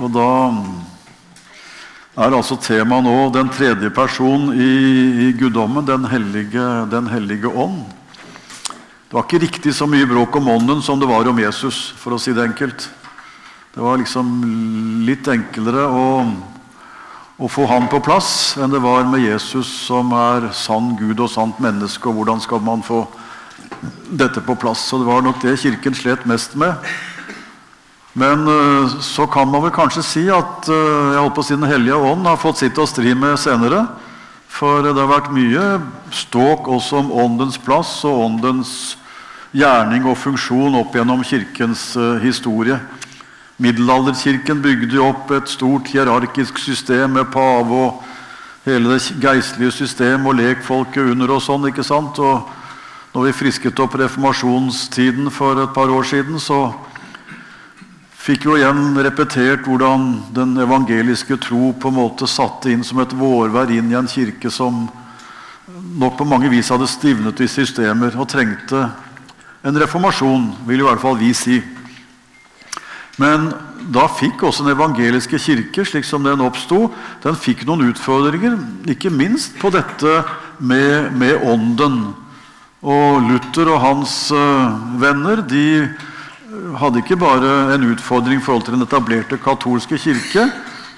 Og da er altså temaet nå den tredje person i, i guddommen, den hellige, den hellige ånd. Det var ikke riktig så mye bråk om ånden som det var om Jesus, for å si det enkelt. Det var liksom litt enklere å, å få han på plass enn det var med Jesus, som er sann Gud og sant menneske. Og hvordan skal man få dette på plass? Så det var nok det Kirken slet mest med. Men eh, så kan man vel kanskje si at eh, jeg holdt på å si Den hellige ånd har fått sitt å stri med senere. For det har vært mye ståk også om åndens plass og åndens gjerning og funksjon opp gjennom kirkens eh, historie. Middelalderkirken bygde jo opp et stort hierarkisk system med pave og hele det geistlige system og lekfolket under og sånn. ikke sant? Og når vi frisket opp reformasjonstiden for et par år siden, så fikk jo igjen repetert hvordan den evangeliske tro på en måte satte inn som et vårvær inn i en kirke som nok på mange vis hadde stivnet i systemer og trengte en reformasjon, vil i hvert fall vi si. Men da fikk også den evangeliske kirke, slik som den oppsto, den fikk noen utfordringer, ikke minst på dette med, med ånden. Og Luther og hans uh, venner de hadde ikke bare en utfordring i forhold til den etablerte katolske kirke,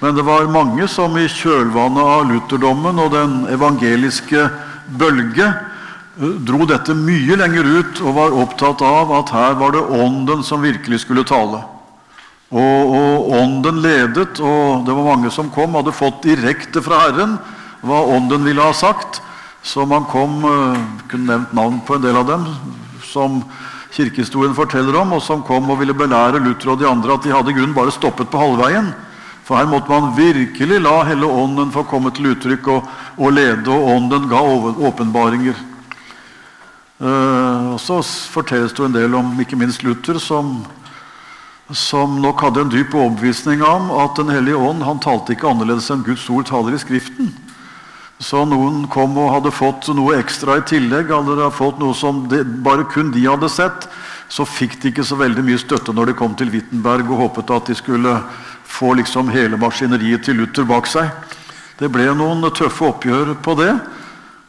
men det var mange som i kjølvannet av lutherdommen og den evangeliske bølge eh, dro dette mye lenger ut og var opptatt av at her var det Ånden som virkelig skulle tale. Og, og Ånden ledet, og det var mange som kom, hadde fått direkte fra Herren hva Ånden ville ha sagt. Så man kom eh, kunne nevnt navn på en del av dem som kirkehistorien forteller om, og som kom og ville belære Luther og de andre at de hadde grunnen bare stoppet på halvveien. For her måtte man virkelig la hele ånden få komme til uttrykk og, og lede, og ånden ga åpenbaringer. Uh, og Så fortelles det en del om ikke minst Luther, som, som nok hadde en dyp overbevisning om at Den hellige ånd han talte ikke annerledes enn Guds ord taler i Skriften. Så noen kom og hadde fått noe ekstra i tillegg, hadde fått noe som det, bare kun de hadde sett, så fikk de ikke så veldig mye støtte når de kom til Wittenberg og håpet at de skulle få liksom hele maskineriet til Luther bak seg. Det ble noen tøffe oppgjør på det.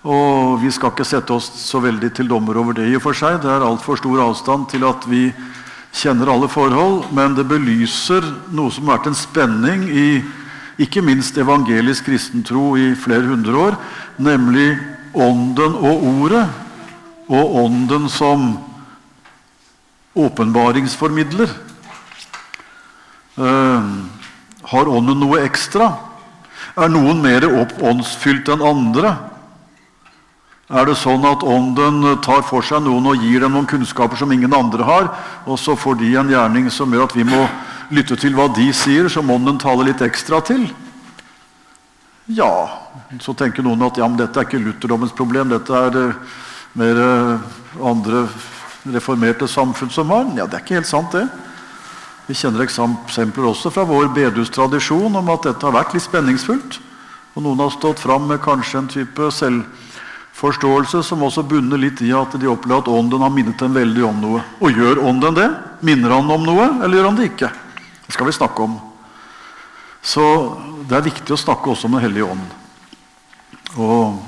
Og vi skal ikke sette oss så veldig til dommer over det i og for seg. Det er altfor stor avstand til at vi kjenner alle forhold. Men det belyser noe som har vært en spenning i ikke minst evangelisk kristentro i flere hundre år, nemlig Ånden og Ordet, og Ånden som åpenbaringsformidler. Uh, har Ånden noe ekstra? Er noen mer åndsfylt enn andre? Er det sånn at Ånden tar for seg noen og gir dem noen kunnskaper som ingen andre har, og så får de en gjerning som gjør at vi må lytte til hva de sier, som ånden taler litt ekstra til? Ja, så tenker noen at ja, men dette er ikke lutherdommens problem. Dette er eh, mer eh, andre reformerte samfunn som har. Ja, det er ikke helt sant, det. Vi kjenner eksempler også fra vår bedehustradisjon om at dette har vært litt spenningsfullt. Og noen har stått fram med kanskje en type selvforståelse som også bunner litt i at de opplever at ånden har minnet dem veldig om noe. Og gjør ånden det? Minner han om noe, eller gjør han det ikke? Det skal vi snakke om. Så det er viktig å snakke også om Den hellige ånd. Og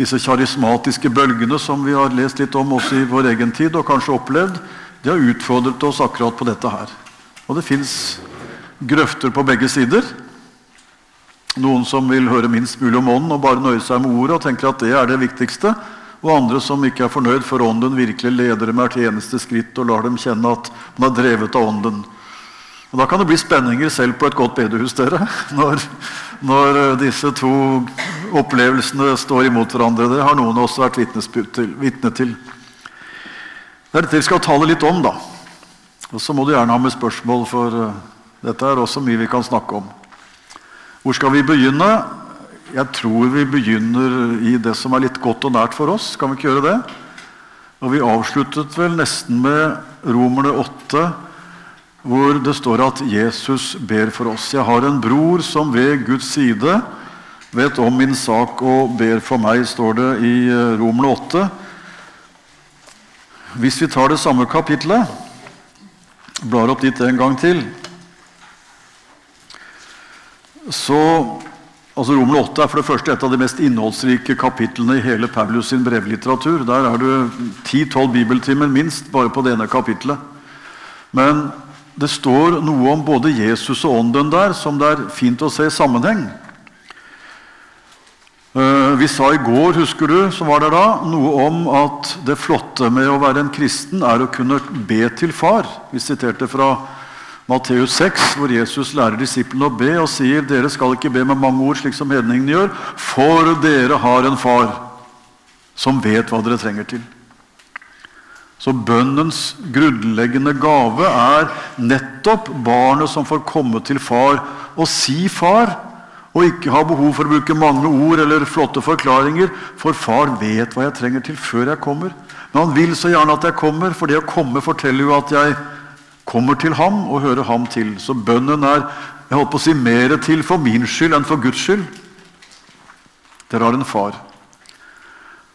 disse karismatiske bølgene som vi har lest litt om også i vår egen tid, og kanskje opplevd, de har utfordret oss akkurat på dette her. Og det fins grøfter på begge sider. Noen som vil høre minst mulig om ånden og bare nøye seg med ordet og tenker at det er det viktigste. Og andre som ikke er fornøyd for ånden virkelig leder dem hvert eneste skritt og lar dem kjenne at man er drevet av ånden. Og Da kan det bli spenninger selv på et godt bedehus dere, når, når eh, disse to opplevelsene står imot hverandre. Det har noen også vært vitne til. Det er dette vi skal tale litt om. da. Og Så må du gjerne ha med spørsmål, for uh, dette er også mye vi kan snakke om. Hvor skal vi begynne? Jeg tror vi begynner i det som er litt godt og nært for oss. Kan vi ikke gjøre det? Og Vi avsluttet vel nesten med Romerne 8 hvor det står at Jesus ber for oss. Jeg har en bror som ved Guds side vet om min sak og ber for meg, står det i eh, Romerne 8. Hvis vi tar det samme kapitlet, blar opp dit en gang til, så altså Romer 8 er for det første et av de mest innholdsrike kapitlene i hele Paulus sin brevlitteratur. Der er det 10-12 bibeltimer minst bare på det ene kapitlet. Men det står noe om både Jesus og Ånden der som det er fint å se i sammenheng. Eh, vi sa i går husker du, som var der da, noe om at det flotte med å være en kristen er å kunne be til Far. Vi siterte fra Matteus 6, hvor Jesus lærer disiplene å be og sier dere skal ikke be med mange ord, slik som hedningene gjør, for dere har en far som vet hva dere trenger til. Så bønnens grunnleggende gave er nettopp barnet som får komme til far og si 'far', og ikke ha behov for å bruke mange ord eller flotte forklaringer, for far vet hva jeg trenger til før jeg kommer. Men han vil så gjerne at jeg kommer, for det å komme forteller jo at jeg kommer til ham og hører ham til. Så bønnen er jeg på å si, mer til for min skyld enn for Guds skyld. Dere har en far.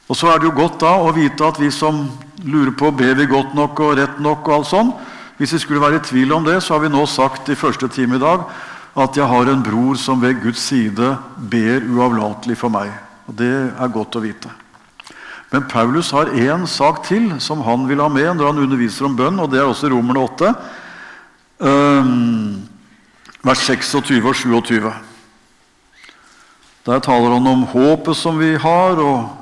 Og så er det jo godt da å vite at vi som lurer på ber vi godt nok og rett nok og alt sånn, hvis vi skulle være i tvil om det, så har vi nå sagt i første time i dag at jeg har en bror som ved Guds side ber uavlatelig for meg. Og Det er godt å vite. Men Paulus har én sak til som han vil ha med når han underviser om bønn, og det er også Romerne 8, um, vers 26 og 27. Der taler han om håpet som vi har, og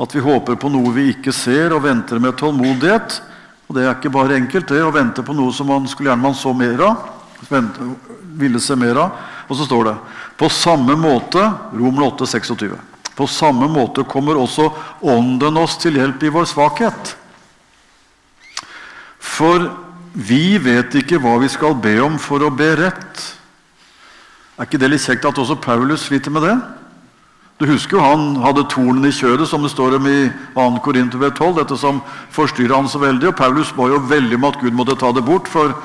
at vi håper på noe vi ikke ser, og venter med tålmodighet. Og Det er ikke bare enkelt det, å vente på noe som man skulle gjerne man så mer av. Vente, ville se mer av. Og så står det på samme måte Romer 8, 26. På samme måte kommer også Ånden oss til hjelp i vår svakhet. For vi vet ikke hva vi skal be om for å be rett. Er ikke det litt kjekt at også Paulus sliter med det? Du husker jo han hadde tornen i kjøret, som det står om i 2. Korinterbrev 12. Dette som forstyrra han så veldig. Og Paulus ba jo veldig om at Gud måtte ta det bort, for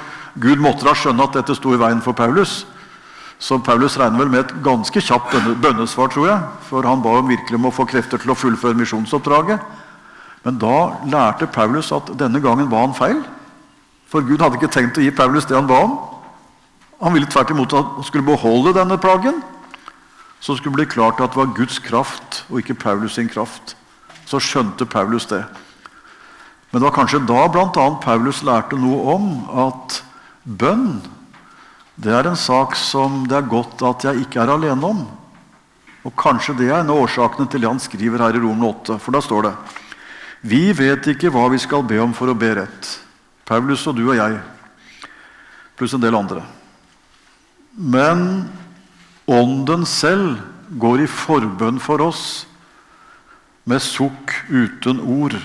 Gud måtte da skjønne at dette sto i veien for Paulus. Så Paulus regner vel med et ganske kjapt bønnesvar, tror jeg. For han ba jo virkelig om å få krefter til å fullføre misjonsoppdraget. Men da lærte Paulus at denne gangen ba han feil. For Gud hadde ikke tenkt å gi Paulus det han ba om. Han ville tvert imot at han skulle beholde denne plagen så skulle det bli klart at det var Guds kraft og ikke Paulus sin kraft. Så skjønte Paulus det. Men det var kanskje da bl.a. Paulus lærte noe om at bønn det er en sak som det er godt at jeg ikke er alene om. Og Kanskje det er en av årsakene til det han skriver her i Romen 8. For da står det Vi vet ikke hva vi skal be om for å be rett. Paulus og du og jeg, pluss en del andre. Men Ånden selv går i forbønn for oss med sukk uten ord.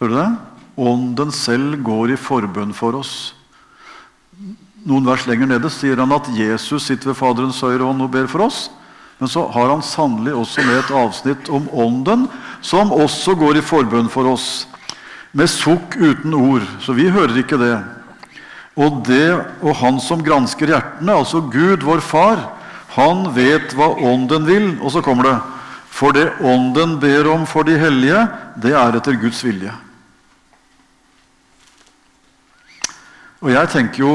Hører du det? Ånden selv går i forbønn for oss. Noen vers lenger nede sier han at Jesus sitter ved Faderens høyre hånd og ber for oss. Men så har han sannelig også med et avsnitt om Ånden, som også går i forbønn for oss. Med sukk uten ord. Så vi hører ikke det. Og det og Han som gransker hjertene, altså Gud, vår Far, han vet hva Ånden vil. Og så kommer det For det Ånden ber om for de hellige, det er etter Guds vilje. Og jeg tenker jo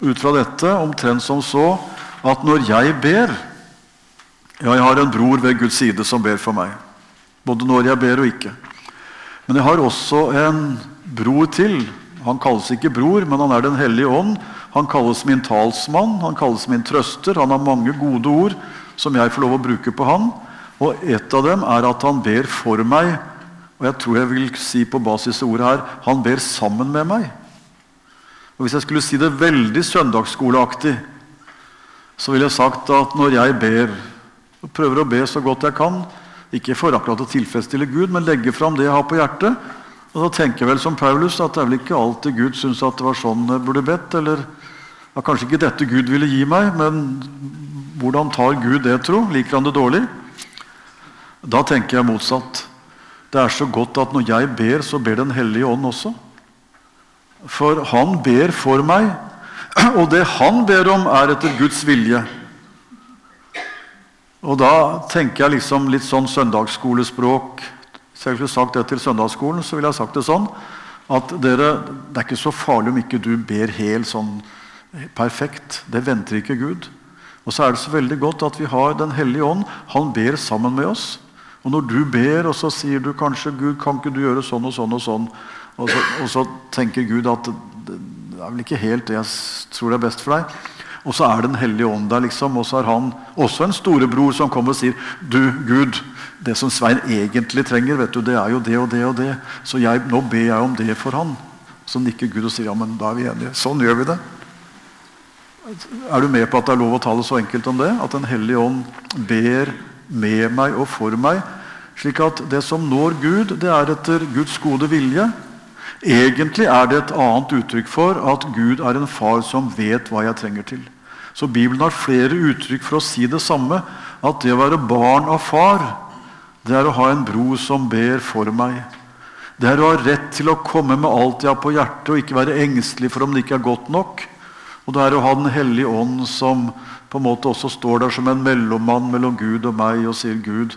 ut fra dette omtrent som så at når jeg ber Ja, jeg har en bror ved Guds side som ber for meg. Både når jeg ber og ikke. Men jeg har også en bror til han kalles ikke bror, men han er Den hellige ånd. Han kalles min talsmann, han kalles min trøster. Han har mange gode ord som jeg får lov å bruke på han. Og et av dem er at han ber for meg. Og jeg tror jeg vil si på basis av ordet her han ber sammen med meg. Og Hvis jeg skulle si det veldig søndagsskoleaktig, så ville jeg sagt at når jeg ber, og prøver å be så godt jeg kan, ikke for akkurat å tilfredsstille Gud, men legge fram det jeg har på hjertet, og Da tenker jeg vel som Paulus at det er vel ikke alltid Gud syns at det var sånn jeg burde bedt. Eller at kanskje ikke dette Gud ville gi meg, men hvordan tar Gud det, tro? Liker han det dårlig? Da tenker jeg motsatt. Det er så godt at når jeg ber, så ber Den hellige ånd også. For han ber for meg, og det han ber om, er etter Guds vilje. Og da tenker jeg liksom litt sånn søndagsskolespråk hvis jeg skulle sagt det til søndagsskolen, så ville jeg sagt det sånn at dere, det er ikke så farlig om ikke du ber helt sånn perfekt. Det venter ikke Gud. Og så er det så veldig godt at vi har Den hellige ånd. Han ber sammen med oss. Og når du ber, og så sier du kanskje Gud, kan ikke du gjøre sånn og sånn og sånn, og så, og så tenker Gud at det, er vel ikke helt det jeg tror det er best for deg. Og så er Den hellige ånd der, liksom, og så er han også en storebror som kommer og sier Du, Gud, det som Svein egentlig trenger, vet du, det er jo det og det og det. Så jeg, nå ber jeg om det for han. Så nikker Gud og sier ja, men da er vi enige. Sånn gjør vi det. Er du med på at det er lov å tale så enkelt om det? At Den hellige ånd ber med meg og for meg. Slik at det som når Gud, det er etter Guds gode vilje. Egentlig er det et annet uttrykk for at Gud er en far som vet hva jeg trenger til. Så Bibelen har flere uttrykk for å si det samme. At det å være barn av far, det er å ha en bro som ber for meg. Det er å ha rett til å komme med alt jeg har på hjertet, og ikke være engstelig for om det ikke er godt nok. Og det er å ha Den hellige ånd som på en måte også står der som en mellommann mellom Gud og meg og sier, 'Gud,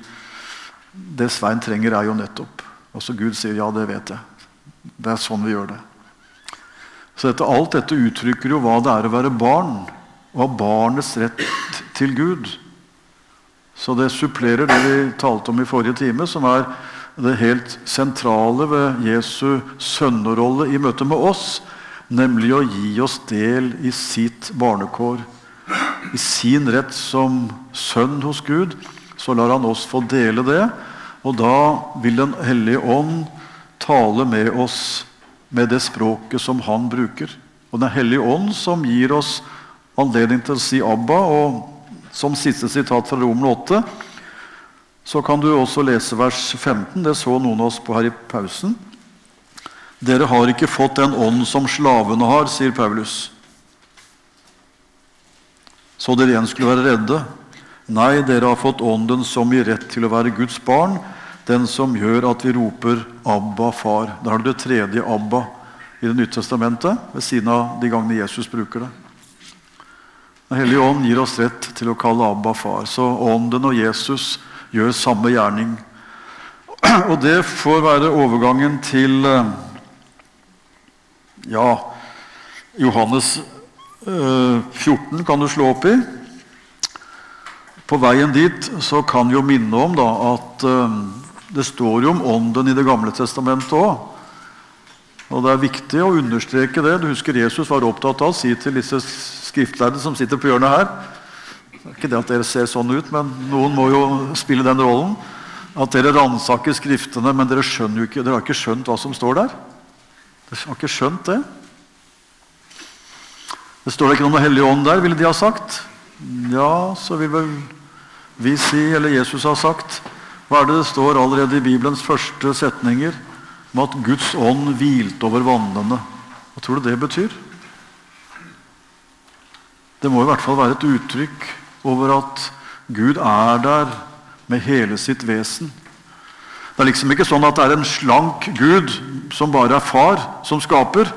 det Svein trenger, er jo nettopp.' Og så Gud sier, 'Ja, det vet jeg'. Det er sånn vi gjør det. Så dette, alt dette uttrykker jo hva det er å være barn, og ha barnets rett til Gud. Så det supplerer det vi talte om i forrige time, som er det helt sentrale ved Jesu sønnerolle i møte med oss, nemlig å gi oss del i sitt barnekår. I sin rett som sønn hos Gud, så lar han oss få dele det. Og da vil Den hellige ånd tale med oss med det språket som han bruker. Og Den hellige ånd som gir oss anledning til å si 'Abba'. Og som siste sitat fra Romer 8 så kan du også lese vers 15. Det så noen av oss på her i pausen. Dere har ikke fått den ånd som slavene har, sier Paulus. Så dere igjen skulle være redde. Nei, dere har fått ånden som gir rett til å være Guds barn, den som gjør at vi roper 'Abba, far'. Da har du det tredje 'Abba' i Det nye testamentet, ved siden av de gangene Jesus bruker det. Den hellige ånd gir oss rett til å kalle Abba far. Så ånden og Jesus gjør samme gjerning. Og det får være overgangen til eh, ja, Johannes 14 eh, kan du slå opp i. På veien dit så kan vi jo minne om da, at uh, det står jo om ånden i Det gamle testamentet òg. Og det er viktig å understreke det. Du husker Jesus var opptatt av å si til disse skriftlærde som sitter på hjørnet her er Ikke det at dere ser sånn ut, men noen må jo spille den rollen. At dere ransaker Skriftene, men dere jo ikke, dere har ikke skjønt hva som står der. Dere har ikke skjønt det. Det står ikke noe Hellig Ånd der, ville de ha sagt. Ja, så vil vel vi si, eller Jesus har sagt Hva er det det står allerede i Bibelens første setninger om at Guds ånd hvilte over vannene? Hva tror du det betyr? Det må i hvert fall være et uttrykk over at Gud er der med hele sitt vesen. Det er liksom ikke sånn at det er en slank Gud som bare er far, som skaper.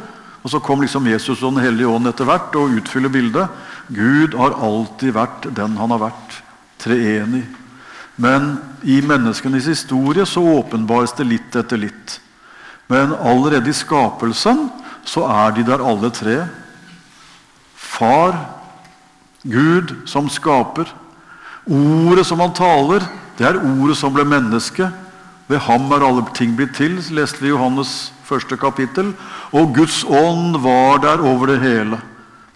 Og så kom liksom Jesus og Den hellige ånd etter hvert og utfyller bildet. Gud har alltid vært den han har vært. Treenig. Men i menneskenes historie så åpenbares det litt etter litt. Men allerede i skapelsen så er de der alle tre. Far, Gud som skaper. Ordet som han taler, det er ordet som ble menneske. Ved ham er alle ting blitt til, leste vi Johannes første kapittel. Og Guds ånd var der over det hele.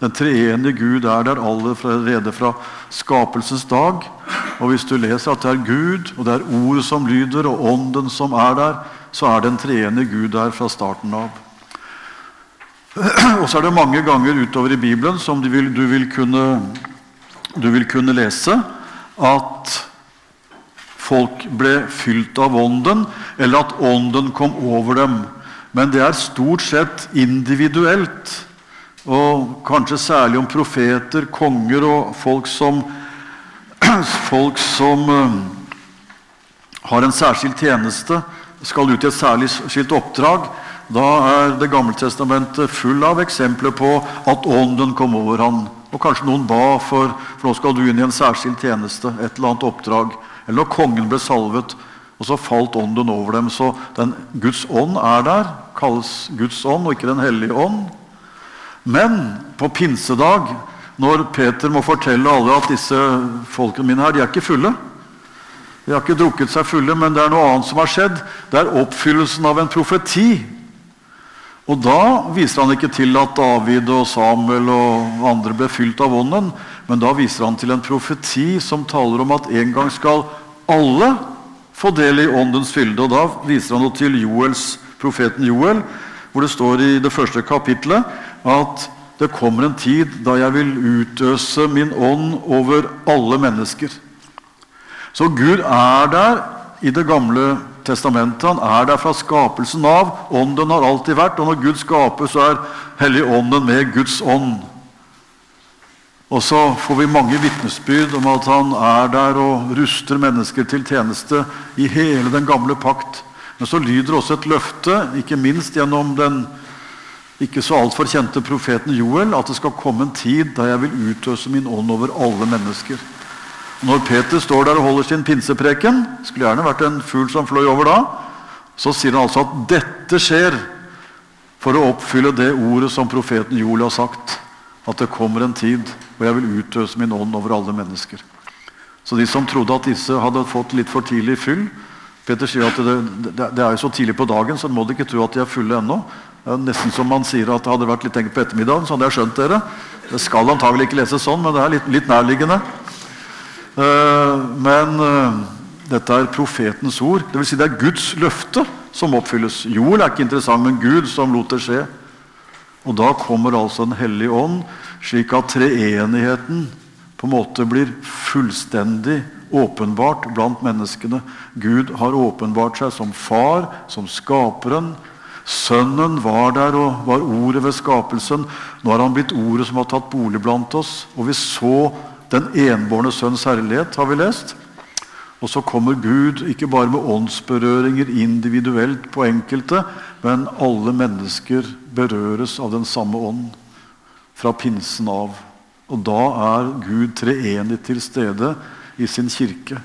Den treenige Gud er der allerede fra skapelsens dag. Og hvis du leser at det er Gud, og det er ordet som lyder, og ånden som er der, så er den treenige Gud der fra starten av. Og så er det mange ganger utover i Bibelen som du vil, du vil, kunne, du vil kunne lese at folk ble fylt av ånden, eller at ånden kom over dem. Men det er stort sett individuelt. Og kanskje særlig om profeter, konger og folk som, folk som uh, har en særskilt tjeneste, skal ut i et særlig skilt oppdrag. Da er Det gamle testamentet full av eksempler på at ånden kom over han. Og kanskje noen ba for, for nå skal du inn i en særskilt tjeneste, et eller annet oppdrag. Eller når kongen ble salvet, og så falt ånden over dem. Så den Guds ånd er der, kalles Guds ånd og ikke Den hellige ånd. Men på pinsedag, når Peter må fortelle alle at disse folkene mine her, de er ikke fulle De har ikke drukket seg fulle, men det er noe annet som har skjedd. Det er oppfyllelsen av en profeti. Og da viser han ikke til at David og Samuel og andre ble fylt av ånden, men da viser han til en profeti som taler om at en gang skal alle få del i åndens fylde. Og da viser han til Joels, profeten Joel, hvor det står i det første kapitlet at det kommer en tid da jeg vil utøse min ånd over alle mennesker. Så Gud er der i Det gamle testamentet. Han er der fra skapelsen av. Ånden har alltid vært. Og når Gud skaper, så er Helligånden med Guds ånd. Og så får vi mange vitnesbyrd om at han er der og ruster mennesker til tjeneste i hele den gamle pakt. Men så lyder også et løfte, ikke minst gjennom den ikke så altfor kjente profeten Joel, at det skal komme en tid da jeg vil utøse min ånd over alle mennesker. Når Peter står der og holder sin pinsepreken, skulle gjerne vært en fugl som fløy over da, så sier han altså at dette skjer for å oppfylle det ordet som profeten Joel har sagt. At det kommer en tid hvor jeg vil utøse min ånd over alle mennesker. Så de som trodde at disse hadde fått litt for tidlig fyll Peter sier at det, det, er jo så tidlig på dagen, så må de ikke tro at de er fulle ennå. Nesten som man sier at det hadde vært litt enkelt på ettermiddagen. så hadde jeg skjønt dere. Det skal antagelig ikke leses sånn, men det er litt, litt nærliggende. Uh, men uh, dette er profetens ord. Det vil si det er Guds løfte som oppfylles. Jord er ikke interessant, men Gud som lot det skje. Og da kommer altså Den hellige ånd, slik at treenigheten på en måte blir fullstendig åpenbart blant menneskene. Gud har åpenbart seg som far, som skaperen, Sønnen var der og var ordet ved skapelsen. Nå har han blitt ordet som har tatt bolig blant oss. Og vi så den enbårne sønns herlighet, har vi lest. Og så kommer Gud ikke bare med åndsberøringer individuelt på enkelte, men alle mennesker berøres av den samme ånd fra pinsen av. Og da er Gud treenig til stede i sin kirke.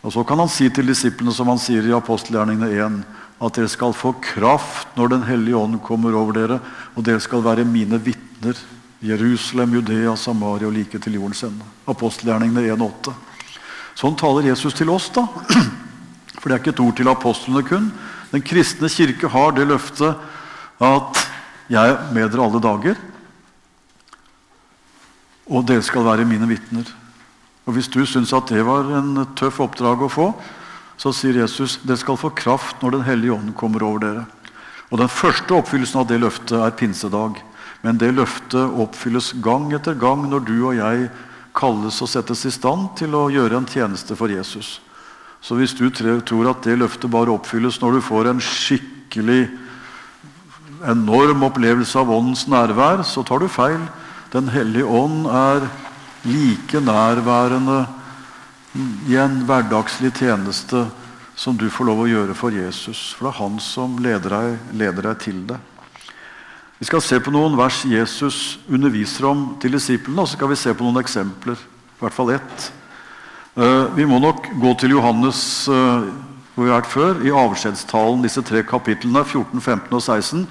Og Så kan han si til disiplene, som han sier i apostelgjerningene 1 at dere skal få kraft når Den hellige ånd kommer over dere, og dere skal være mine vitner. Jerusalem, Judea, Samaria og like til jordens ende. Apostelgjerningene 1,8. Sånn taler Jesus til oss, da. For det er ikke et ord til apostlene kun. Den kristne kirke har det løftet at 'jeg er med dere alle dager', og dere skal være mine vitner. Og Hvis du syns at det var en tøff oppdrag å få, så sier Jesus dere skal få kraft når Den hellige ånd kommer over dere. Og Den første oppfyllelsen av det løftet er pinsedag. Men det løftet oppfylles gang etter gang når du og jeg kalles og settes i stand til å gjøre en tjeneste for Jesus. Så hvis du tror at det løftet bare oppfylles når du får en skikkelig enorm opplevelse av åndens nærvær, så tar du feil. Den hellige ånd er like nærværende i en hverdagslig tjeneste som du får lov å gjøre for Jesus. For det er han som leder deg, leder deg til det. Vi skal se på noen vers Jesus underviser om til disiplene, og så skal vi se på noen eksempler. I hvert fall ett. Eh, vi må nok gå til Johannes eh, hvor vi har vært før, i avskjedstalen, disse tre kapitlene, 14, 15 og 16.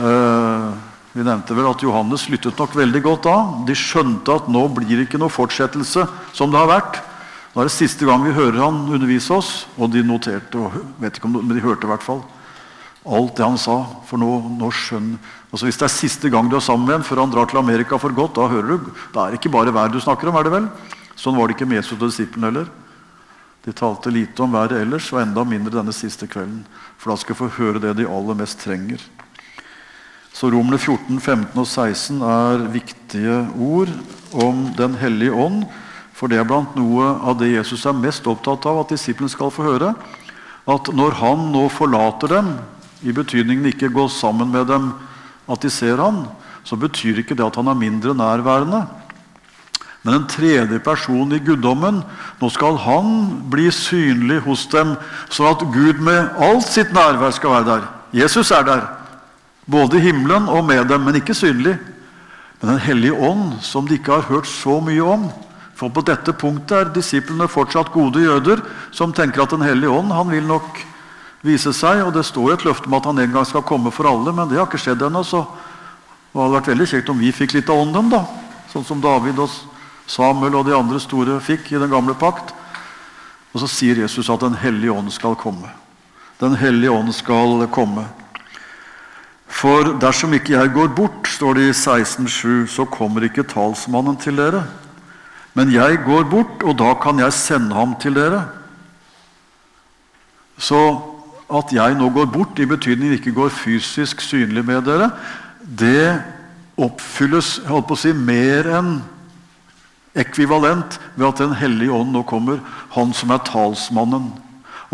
Eh, vi nevnte vel at Johannes lyttet nok veldig godt da. De skjønte at nå blir det ikke noe fortsettelse som det har vært. Nå er det siste gang vi hører han undervise oss, og de noterte, og vet ikke om, men de hørte i hvert fall alt det han sa. For nå, nå skjønner altså Hvis det er siste gang du er sammen med en før han drar til Amerika for godt, da hører du, Det er ikke bare vær du snakker om, er det vel? Sånn var det ikke med Jesus og disiplene heller. De talte lite om været ellers, og enda mindre denne siste kvelden. For da skal vi få høre det de aller mest trenger. Så Romene 14, 15 og 16 er viktige ord om Den hellige ånd for det er blant noe av det Jesus er mest opptatt av at disiplene skal få høre. At når han nå forlater dem, i betydningen ikke gå sammen med dem, at de ser han, så betyr ikke det at han er mindre nærværende. Men en tredje person i guddommen, nå skal han bli synlig hos dem, sånn at Gud med alt sitt nærvær skal være der. Jesus er der, både i himmelen og med dem, men ikke synlig. Men Den hellige ånd, som de ikke har hørt så mye om, for på dette punktet er disiplene fortsatt gode jøder som tenker at Den hellige ånd han vil nok vise seg. og Det står et løfte om at han en gang skal komme for alle, men det har ikke skjedd ennå. Så Det hadde vært veldig kjekt om vi fikk litt av ånden, da. Sånn som David og Samuel og de andre store fikk i den gamle pakt. Og så sier Jesus at Den hellige ånd skal komme. Den hellige ånd skal komme. For dersom ikke jeg går bort, står det i 16,7, så kommer ikke talsmannen til dere. Men jeg går bort, og da kan jeg sende ham til dere. Så at jeg nå går bort, i betydning ikke går fysisk synlig med dere, det oppfylles holdt på å si, mer enn ekvivalent ved at Den hellige ånd nå kommer, han som er talsmannen.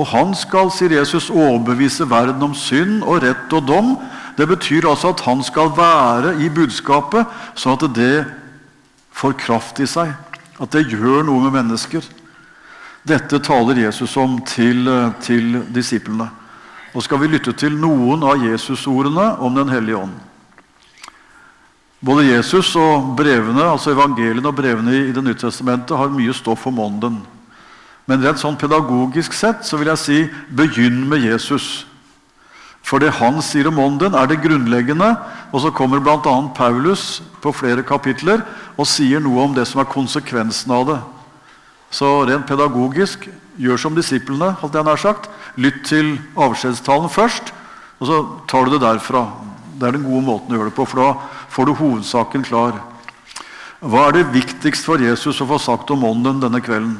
Og han skal, sier Jesus, overbevise verden om synd og rett og dom. Det betyr altså at han skal være i budskapet, sånn at det får kraft i seg. At det gjør noe med mennesker. Dette taler Jesus om til, til disiplene. Nå skal vi lytte til noen av Jesus-ordene om Den hellige ånd. Både Jesus og brevene, altså evangeliene og brevene i Det nye testamentet har mye stoff om ånden. Men rent sånn pedagogisk sett så vil jeg si begynn med Jesus. For det han sier om ånden, er det grunnleggende. Og så kommer bl.a. Paulus på flere kapitler og sier noe om det som er konsekvensen av det. Så rent pedagogisk, gjør som disiplene. holdt jeg nær sagt. Lytt til avskjedstalen først, og så tar du det derfra. Det er den gode måten å gjøre det på, for da får du hovedsaken klar. Hva er det viktigst for Jesus å få sagt om ånden denne kvelden?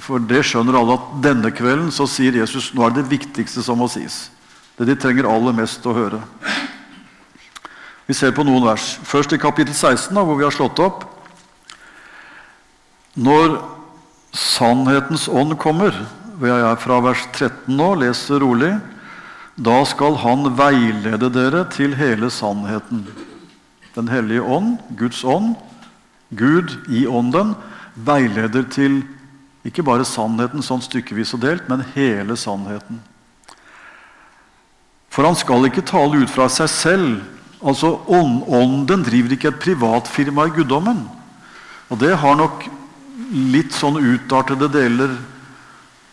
For det skjønner alle at denne kvelden så sier Jesus nå er det viktigste som må sies. Det de trenger aller mest å høre. Vi ser på noen vers. Først i kapittel 16, da, hvor vi har slått opp. Når sannhetens ånd kommer, jeg er fra vers 13 nå, leser rolig da skal han veilede dere til hele sannheten. Den hellige ånd, Guds ånd, Gud i ånden, veileder til ikke bare sannheten sånn stykkevis og delt, men hele sannheten. For han skal ikke tale ut fra seg selv. Altså, Ånden driver ikke et privatfirma i guddommen. Og det har nok litt sånn utartede deler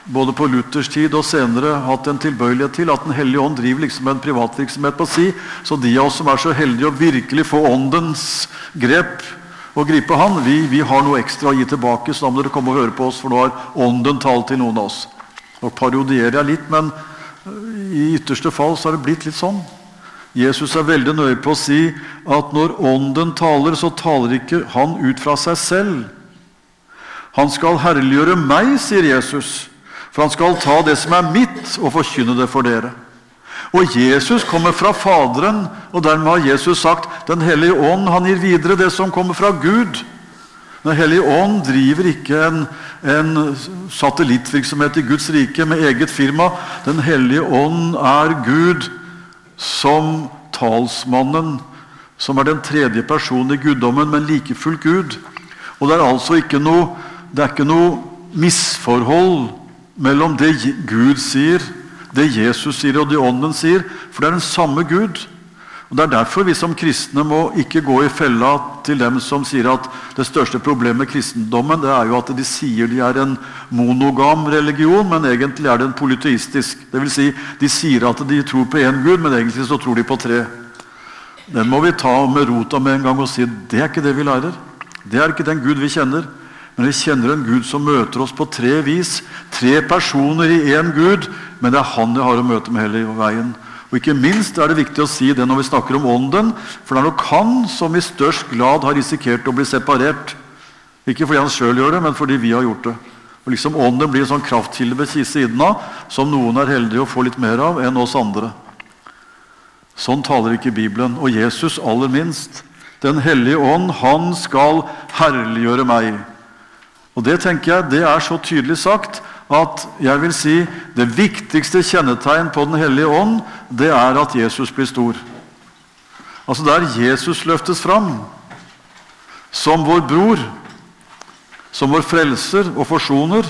både på Luthers tid og senere hatt en tilbøyelighet til at Den hellige ånd driver liksom en privatvirksomhet på si. Så de av oss som er så heldige å virkelig få åndens grep og gripe Han, vi, vi, har noe ekstra å gi tilbake, så da må dere komme og høre på oss, for nå har ånden talt til noen av oss. Nå parodierer jeg litt, men i ytterste fall så har det blitt litt sånn. Jesus er veldig nøye på å si at når ånden taler, så taler ikke han ut fra seg selv. Han skal herliggjøre meg, sier Jesus. For han skal ta det som er mitt, og forkynne det for dere. Og Jesus kommer fra Faderen, og dermed har Jesus sagt Den hellige ånd han gir videre det som kommer fra Gud. Den hellige ånd driver ikke en, en satellittvirksomhet i Guds rike med eget firma. Den hellige ånd er Gud som talsmannen, som er den tredje personen i guddommen, men like fullt Gud. Og det er altså ikke noe, det er ikke noe misforhold mellom det Gud sier, det Jesus sier, og det Ånden sier. For det er den samme Gud. Og Det er derfor vi som kristne må ikke gå i fella til dem som sier at det største problemet med kristendommen det er jo at de sier de er en monogam religion, men egentlig er det en polyteistisk. Dvs. Si, de sier at de tror på én Gud, men egentlig så tror de på tre. Den må vi ta med rota med en gang og si det er ikke det vi lærer. Det er ikke den Gud vi kjenner. Men vi kjenner en Gud som møter oss på tre vis. Tre personer i én Gud, men det er Han jeg har å møte med hele veien. Og Ikke minst er det viktig å si det når vi snakker om Ånden, for det er nok han som i størst glad har risikert å bli separert. Ikke fordi han sjøl gjør det, men fordi vi har gjort det. Og liksom Ånden blir en sånn kraftkilde ved siden av, som noen er heldige å få litt mer av enn oss andre. Sånn taler ikke Bibelen. Og Jesus aller minst. Den hellige ånd, han skal herliggjøre meg. Og Det tenker jeg, det er så tydelig sagt at jeg vil si det viktigste kjennetegn på Den hellige ånd, det er at Jesus blir stor. Altså Der Jesus løftes fram som vår bror, som vår frelser og forsoner,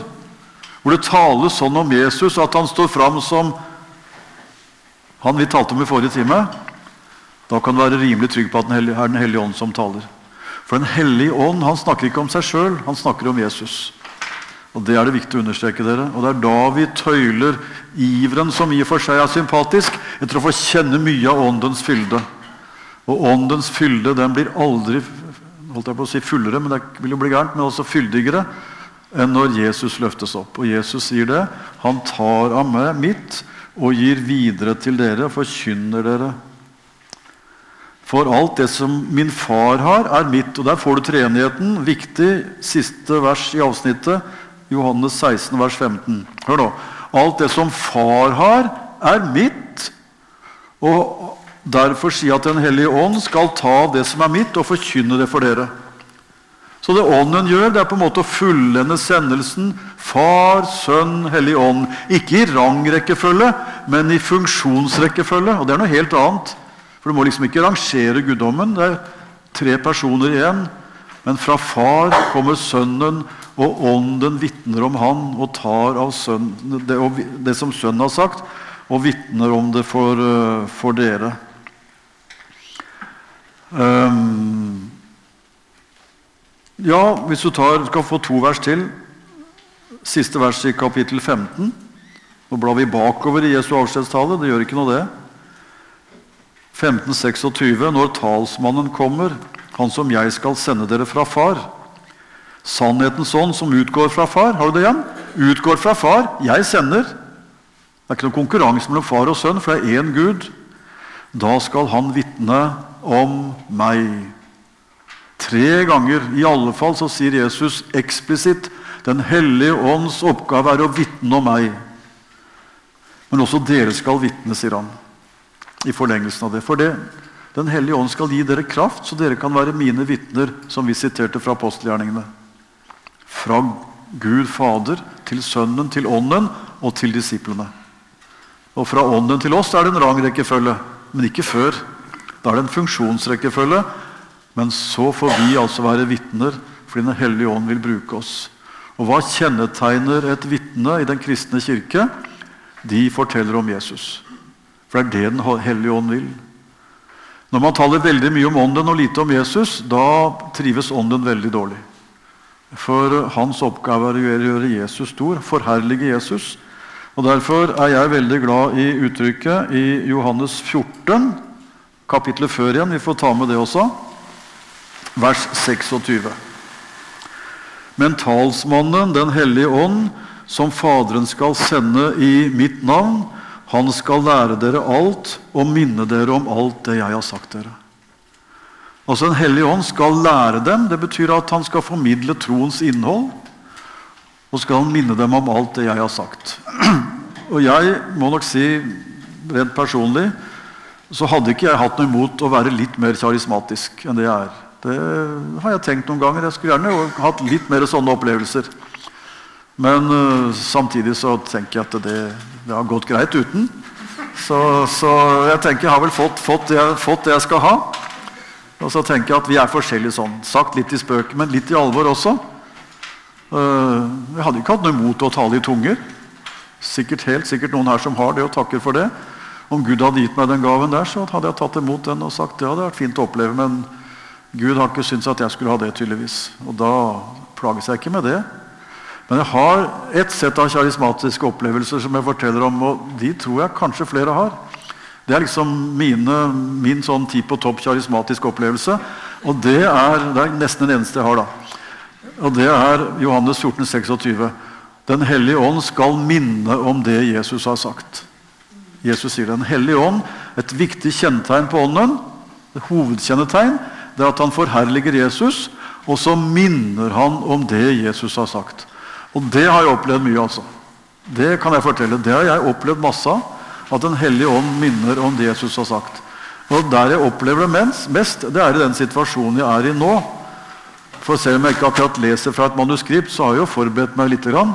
hvor det tales sånn om Jesus at han står fram som han vi talte om i forrige time, da kan du være rimelig trygg på at det er Den hellige ånd som taler. For Den hellige ånd han snakker ikke om seg sjøl, han snakker om Jesus. Og Det er det viktig å understreke. dere. Og Det er da vi tøyler iveren, som i og for seg er sympatisk, etter å få kjenne mye av åndens fylde. Og åndens fylde den blir aldri holdt jeg på å si fullere, men det vil jo bli gærent, men også fyldigere enn når Jesus løftes opp. Og Jesus sier det. Han tar av meg mitt og gir videre til dere, forkynner dere. For alt det som min far har, er mitt. Og der får du treenigheten. Viktig siste vers i avsnittet. Johannes 16, vers 15. Hør nå. Alt det som far har, er mitt. Og derfor sier jeg at Den hellige ånd skal ta det som er mitt, og forkynne det for dere. Så det Ånden gjør, det er på en måte å fullende sendelsen Far, Sønn, Hellig Ånd. Ikke i rangrekkefølge, men i funksjonsrekkefølge. Og det er noe helt annet. For du må liksom ikke rangere guddommen. Det er tre personer igjen. Men fra Far kommer Sønnen, og Ånden vitner om Han og tar av sønnen, det, det, som Sønnen har sagt, og vitner om det for, eh, for dere. Um, ja, hvis du tar, skal få to vers til. Siste vers i kapittel 15. Nå blar vi bakover i Jesu avskjedstale. Det gjør ikke noe, det. 1526. Når talsmannen kommer, han som jeg skal sende dere fra far. Sannhetens ånd som utgår fra far. Har du det igjen? Utgår fra far. Jeg sender. Det er ikke noen konkurranse mellom far og sønn, for det er én Gud. Da skal han vitne om meg. Tre ganger i alle fall så sier Jesus eksplisitt Den hellige ånds oppgave er å vitne om meg. Men også dere skal vitne, sier han. I forlengelsen av det. For det, Den hellige ånd skal gi dere kraft, så dere kan være mine vitner, som vi siterte fra apostelgjerningene. Fra Gud Fader til Sønnen, til Ånden og til disiplene. Og fra Ånden til oss er det en rangrekkefølge, men ikke før. Da er det en funksjonsrekkefølge men så får vi altså være vitner fordi Den hellige ånd vil bruke oss. Og Hva kjennetegner et vitne i den kristne kirke? De forteller om Jesus. For det er det Den hellige ånd vil. Når man taler veldig mye om ånden og lite om Jesus, da trives ånden veldig dårlig. For hans oppgave er å gjøre Jesus stor, forherlige Jesus. Og Derfor er jeg veldig glad i uttrykket i Johannes 14, kapitlet før igjen. Vi får ta med det også vers 26. Men talsmannen, Den hellige ånd, som Faderen skal sende i mitt navn, han skal lære dere alt og minne dere om alt det jeg har sagt dere. Altså Den hellige ånd skal lære dem. Det betyr at han skal formidle troens innhold. Og skal han minne dem om alt det jeg har sagt. Og jeg må nok si, rent personlig, så hadde ikke jeg hatt noe imot å være litt mer karismatisk enn det jeg er. Det har jeg tenkt noen ganger. Jeg skulle gjerne hatt litt mer sånne opplevelser. Men uh, samtidig så tenker jeg at det, det har gått greit uten. Så, så, jeg tenker jeg har vel fått, fått, det, fått, det, jeg skal ha. Og så tenker jeg at vi er forskjellige sånn. Sagt litt i spøk, men litt i alvor også. Uh, jeg hadde ikke hatt noe imot å tale i tunger. Sikkert helt sikkert noen her som har det, og takker for det. Om Gud hadde gitt meg den gaven der, så hadde jeg tatt imot den og sagt det hadde vært fint å oppleve. men Gud har ikke syntes at jeg skulle ha det, tydeligvis. Og da plages jeg ikke med det. Men jeg har et sett av karismatiske opplevelser som jeg forteller om, og de tror jeg kanskje flere har. Det er liksom mine, min sånn ti på topp karismatisk opplevelse. Og det er, det er nesten den eneste jeg har, da. Og det er Johannes 14, 26. Den hellige ånd skal minne om det Jesus har sagt. Jesus sier Den hellige ånd, et viktig kjennetegn på ånden, et hovedkjennetegn, det er at han forherliger Jesus, og så minner han om det Jesus har sagt. Og det har jeg opplevd mye, altså. Det kan jeg fortelle. Det har jeg opplevd masse av. At Den hellige ånd minner om det Jesus har sagt. Og Der jeg opplever det mest, det er i den situasjonen jeg er i nå. For selv om jeg ikke akkurat leser fra et manuskript, så har jeg jo forberedt meg litt. Grann,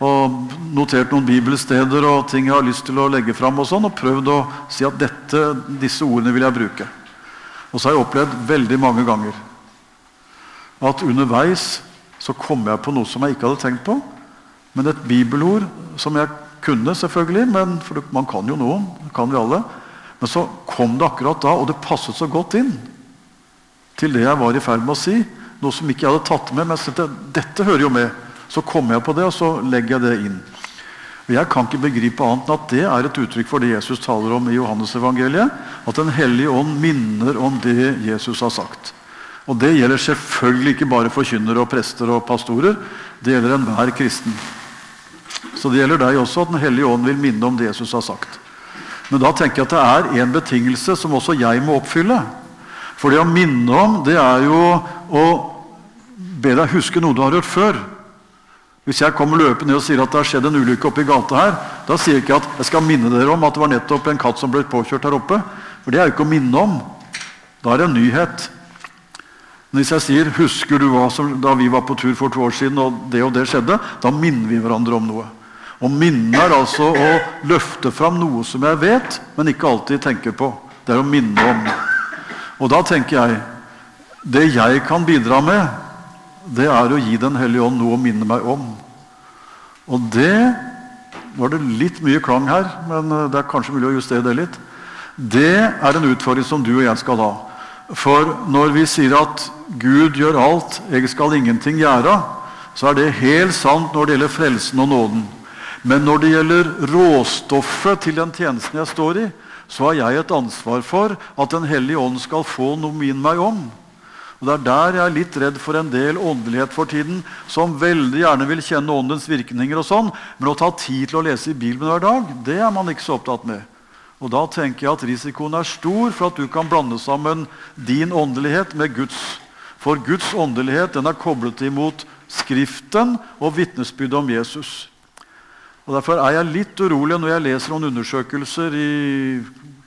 og notert noen bibelsteder og ting jeg har lyst til å legge fram. Og sånn, og prøvd å si at dette, disse ordene vil jeg bruke. Og så har jeg opplevd veldig mange ganger at underveis så kom jeg på noe som jeg ikke hadde tenkt på. Men et bibelord som jeg kunne, selvfølgelig, men, for man kan jo noen. kan vi alle. Men så kom det akkurat da, og det passet så godt inn til det jeg var i ferd med å si. Noe som ikke jeg hadde tatt med. Men jeg tenkte, dette hører jo med. Så kommer jeg på det, og så legger jeg det inn. Jeg kan ikke begripe annet enn at det er et uttrykk for det Jesus taler om i Johannesevangeliet. At Den hellige ånd minner om det Jesus har sagt. Og Det gjelder selvfølgelig ikke bare forkynnere, og prester og pastorer. Det gjelder enhver kristen. Så det gjelder deg også, at Den hellige ånd vil minne om det Jesus har sagt. Men da tenker jeg at det er en betingelse som også jeg må oppfylle. For det å minne om, det er jo å be deg huske noe du har hørt før. Hvis jeg kommer løpende og sier at det har skjedd en ulykke oppe i gata her, da sier jeg ikke at jeg skal minne dere om at det var nettopp en katt som ble påkjørt her oppe. For det er jo ikke å minne om. Da er det en nyhet. Hvis jeg sier 'Husker du hva som, da vi var på tur for to år siden, og det og det skjedde?' Da minner vi hverandre om noe. Og minne er altså å løfte fram noe som jeg vet, men ikke alltid tenker på. Det er å minne om. Og da tenker jeg Det jeg kan bidra med, det er å gi Den hellige ånd noe å minne meg om. Og det var det litt mye klang her, men eh, det er kanskje mulig å justere det litt. Det er en utfordring som du og jeg skal ha. For når vi sier at Gud gjør alt, jeg skal ingenting gjøre, så er det helt sant når det gjelder frelsen og nåden. Men når det gjelder råstoffet til den tjenesten jeg står i, så har jeg et ansvar for at Den hellige ånd skal få noe min meg om. Og Det er der jeg er litt redd for en del åndelighet for tiden, som veldig gjerne vil kjenne åndens virkninger, og sånn, men å ta tid til å lese i Bibelen hver dag, det er man ikke så opptatt med. Og Da tenker jeg at risikoen er stor for at du kan blande sammen din åndelighet med Guds. For Guds åndelighet den er koblet imot Skriften og vitnesbyrdet om Jesus. Og Derfor er jeg litt urolig når jeg leser om undersøkelser i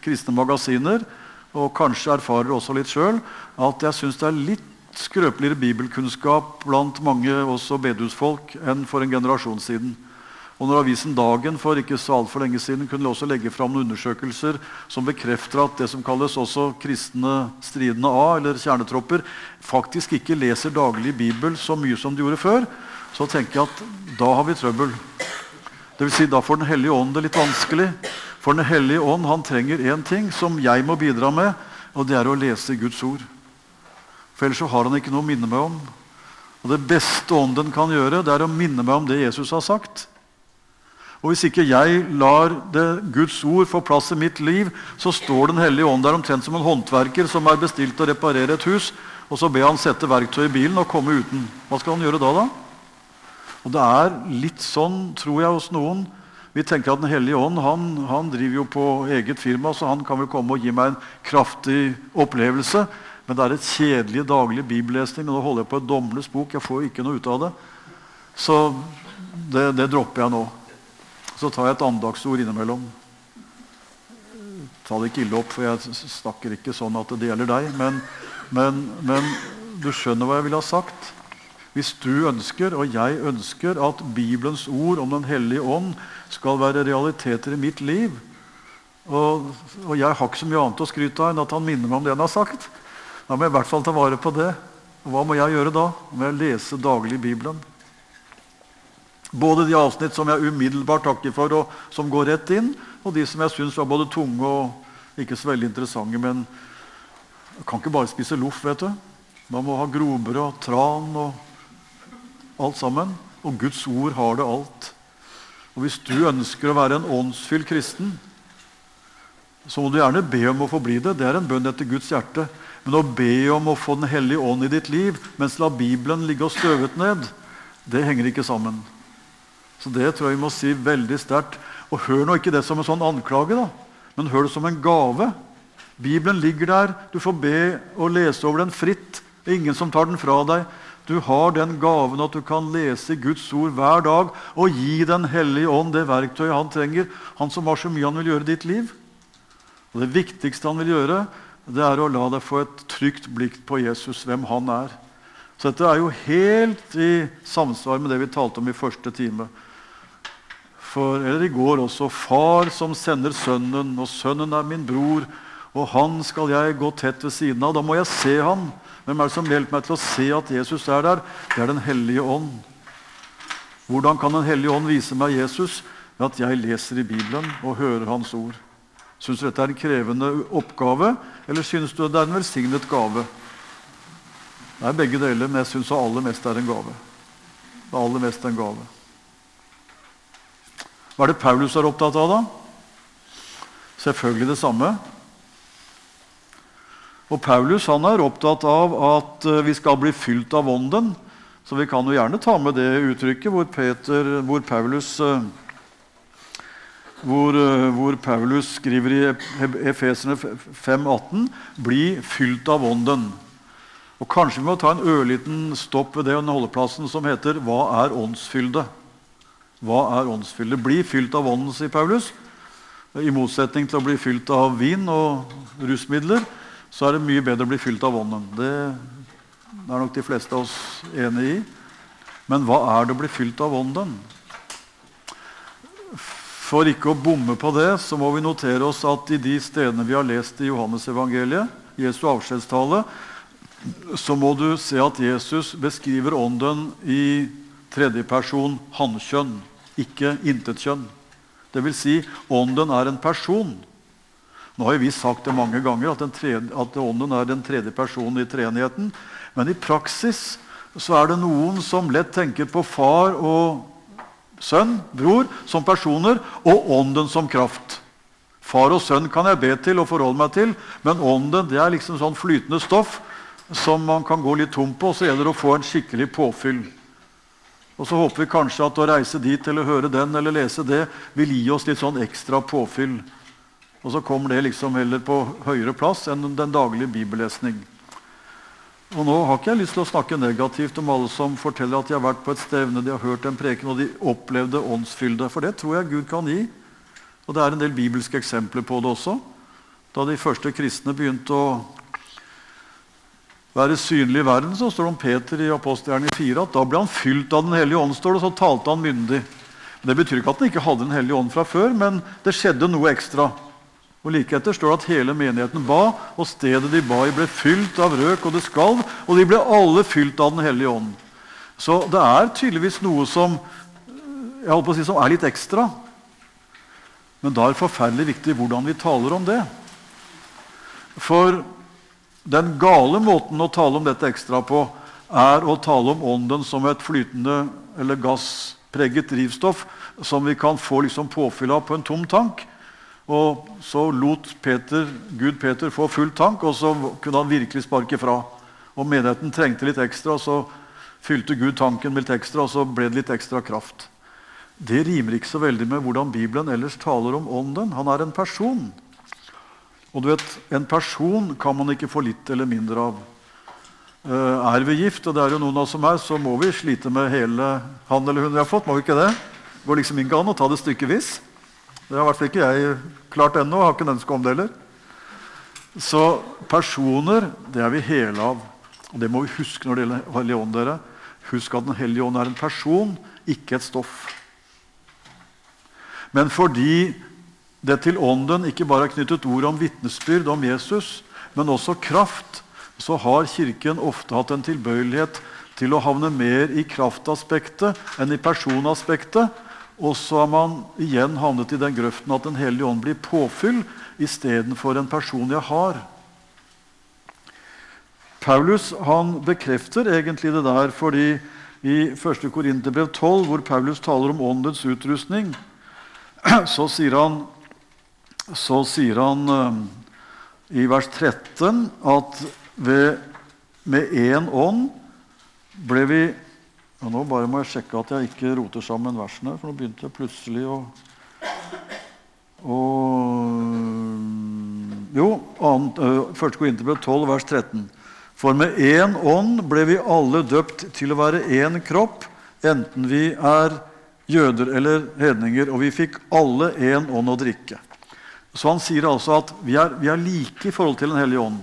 kristne magasiner, og kanskje erfarer også litt sjøl, at jeg syns det er litt skrøpeligere bibelkunnskap blant mange også bedehusfolk enn for en generasjon siden. Og når avisen Dagen for ikke så altfor lenge siden kunne også legge fram undersøkelser som bekrefter at det som kalles også kristne stridende A, eller kjernetropper, faktisk ikke leser daglig Bibel så mye som de gjorde før, så tenker jeg at da har vi trøbbel. Det vil si, da får Den hellige ånd det litt vanskelig. For Den hellige ånd han trenger én ting som jeg må bidra med, og det er å lese Guds ord. For ellers så har han ikke noe å minne meg om. Og Det beste ånden kan gjøre, det er å minne meg om det Jesus har sagt. Og Hvis ikke jeg lar Guds ord få plass i mitt liv, så står Den hellige ånd der omtrent som en håndverker som er bestilt å reparere et hus, og så ber han sette verktøy i bilen og komme uten. Hva skal han gjøre da, da? Og Det er litt sånn, tror jeg, hos noen. Vi tenker at Den hellige ånd han, han driver jo på eget firma, så han kan vel komme og gi meg en kraftig opplevelse. Men det er et kjedelig daglig bibellesning. Nå holder jeg på et Domles bok. Jeg får ikke noe ut av det. Så det, det dropper jeg nå. Så tar jeg et andagsord innimellom. Ta det ikke ille opp, for jeg snakker ikke sånn at det gjelder deg. Men, men, men du skjønner hva jeg ville ha sagt. Hvis du ønsker, og jeg ønsker, at Bibelens ord om Den hellige ånd skal være realiteter i mitt liv og, og jeg har ikke så mye annet å skryte av enn at han minner meg om det han har sagt. Da må jeg i hvert fall ta vare på det. Hva må jeg gjøre da? Må jeg lese daglig Bibelen? Både de avsnitt som jeg umiddelbart takker for, og som går rett inn, og de som jeg syns var både tunge og ikke så veldig interessante. Men jeg kan ikke bare spise loff, vet du. Man må ha grobrød og tran og alt sammen. Og Guds ord har det alt. Og Hvis du ønsker å være en åndsfylt kristen, så må du gjerne be om å få bli det. Det er en bønn etter Guds hjerte. Men å be om å få Den hellige ånd i ditt liv mens la Bibelen ligge og støvet ned, det henger ikke sammen. Så det tror jeg vi må si veldig sterkt. Og hør nå ikke det som en sånn anklage, da, men hør det som en gave. Bibelen ligger der. Du får be og lese over den fritt. Det er ingen som tar den fra deg. Du har den gaven at du kan lese Guds ord hver dag og gi Den hellige ånd det verktøyet han trenger. Han som har så mye han vil gjøre i ditt liv. Og Det viktigste han vil gjøre, det er å la deg få et trygt blikk på Jesus, hvem han er. Så dette er jo helt i samsvar med det vi talte om i første time for, eller i går også, far som sender sønnen, og sønnen er min bror, og han skal jeg gå tett ved siden av. Da må jeg se ham. Hvem er det som hjelper meg til å se at Jesus er der? Det er Den hellige ånd. Hvordan kan Den hellige ånd vise meg Jesus? Ved at jeg leser i Bibelen og hører Hans ord. Syns du dette er en krevende oppgave, eller syns du det er en velsignet gave? Det er begge deler, men jeg syns aller mest er en gave. Det er aller mest en gave. Hva er det Paulus er opptatt av, da? Selvfølgelig det samme. Og Paulus han er opptatt av at eh, vi skal bli fylt av Ånden. Så vi kan jo gjerne ta med det uttrykket hvor, Peter, hvor Paulus eh, hvor, eh, hvor, Paulus skriver i Efeserne 5,18.: Bli fylt av Ånden. Og Kanskje vi må ta en ørliten stopp ved det holdeplassen som heter 'Hva er åndsfylde?' Hva er åndsfylde? Bli fylt av Ånden, sier Paulus. I motsetning til å bli fylt av vin og rusmidler, så er det mye bedre å bli fylt av Ånden. Det er nok de fleste av oss enig i. Men hva er det å bli fylt av Ånden? For ikke å bomme på det, så må vi notere oss at i de stedene vi har lest i Johannesevangeliet, Jesu avskjedstale, så må du se at Jesus beskriver Ånden i tredje person hannkjønn, ikke intetkjønn. Vil si, ånden er en person. Nå har vi sagt det mange ganger, at, tredje, at ånden er den tredje personen i treenigheten. Men i praksis så er det noen som lett tenker på far og sønn, bror, som personer, og ånden som kraft. Far og sønn kan jeg be til og forholde meg til, men ånden det er liksom sånn flytende stoff som man kan gå litt tom på, og så gjelder det å få en skikkelig påfyll. Og så håper vi kanskje at å reise dit eller høre den eller lese det vil gi oss litt sånn ekstra påfyll. Og så kommer det liksom heller på høyere plass enn den daglige bibellesning. Og Nå har ikke jeg lyst til å snakke negativt om alle som forteller at de har vært på et stevne, de har hørt en preken og de opplevde åndsfylde. For det tror jeg Gud kan gi. Og det er en del bibelske eksempler på det også. Da de første kristne begynte å være synlig i verden, så står det om Peter i apostelgjerningen 4 at da ble han fylt av Den hellige ånd, står det, og så talte han myndig. Det betyr ikke at han ikke hadde Den hellige ånd fra før, men det skjedde noe ekstra. Og Like etter står det at hele menigheten ba, og stedet de ba i, ble fylt av røk, og det skalv, og de ble alle fylt av Den hellige ånd. Så det er tydeligvis noe som jeg holdt på å si, som er litt ekstra. Men da er det forferdelig viktig hvordan vi taler om det. For den gale måten å tale om dette ekstra på er å tale om ånden som et flytende eller gasspreget drivstoff som vi kan få liksom påfyll av på en tom tank. Og Så lot Peter, Gud Peter få full tank, og så kunne han virkelig sparke fra. Og Menigheten trengte litt ekstra, så fylte Gud tanken med litt ekstra, og så ble det litt ekstra kraft. Det rimer ikke så veldig med hvordan Bibelen ellers taler om ånden. Han er en person. Og du vet, En person kan man ikke få litt eller mindre av. Uh, er vi gift, og det er jo noen av oss som er, så må vi slite med hele han eller hun vi har fått. må vi ikke det? Det går liksom ikke an å ta det stykkevis. Det har i hvert fall ikke jeg klart ennå. Har ikke en ønske om det heller. Så personer, det er vi hele av. Og Det må vi huske når det gjelder Hellige Ånd. dere. Husk at Den hellige ånd er en person, ikke et stoff. Men fordi det til ånden ikke bare er knyttet ord om vitnesbyrd om Jesus, men også kraft, så har Kirken ofte hatt en tilbøyelighet til å havne mer i kraftaspektet enn i personaspektet. Og så har man igjen havnet i den grøften at Den hellige ånd blir påfyll istedenfor en person jeg har. Paulus han bekrefter egentlig det der fordi i 1. Korinterbrev 12, hvor Paulus taler om åndens utrustning, så sier han så sier han uh, i vers 13 at ved, med én ånd ble vi og Nå bare må jeg sjekke at jeg ikke roter sammen versene, for nå begynte jeg plutselig å, å Jo, 1. Korinterbrev 12, vers 13. For med én ånd ble vi alle døpt til å være én kropp, enten vi er jøder eller hedninger, og vi fikk alle én ånd å drikke. Så han sier altså at vi er, vi er, like i forhold til Den hellige ånd.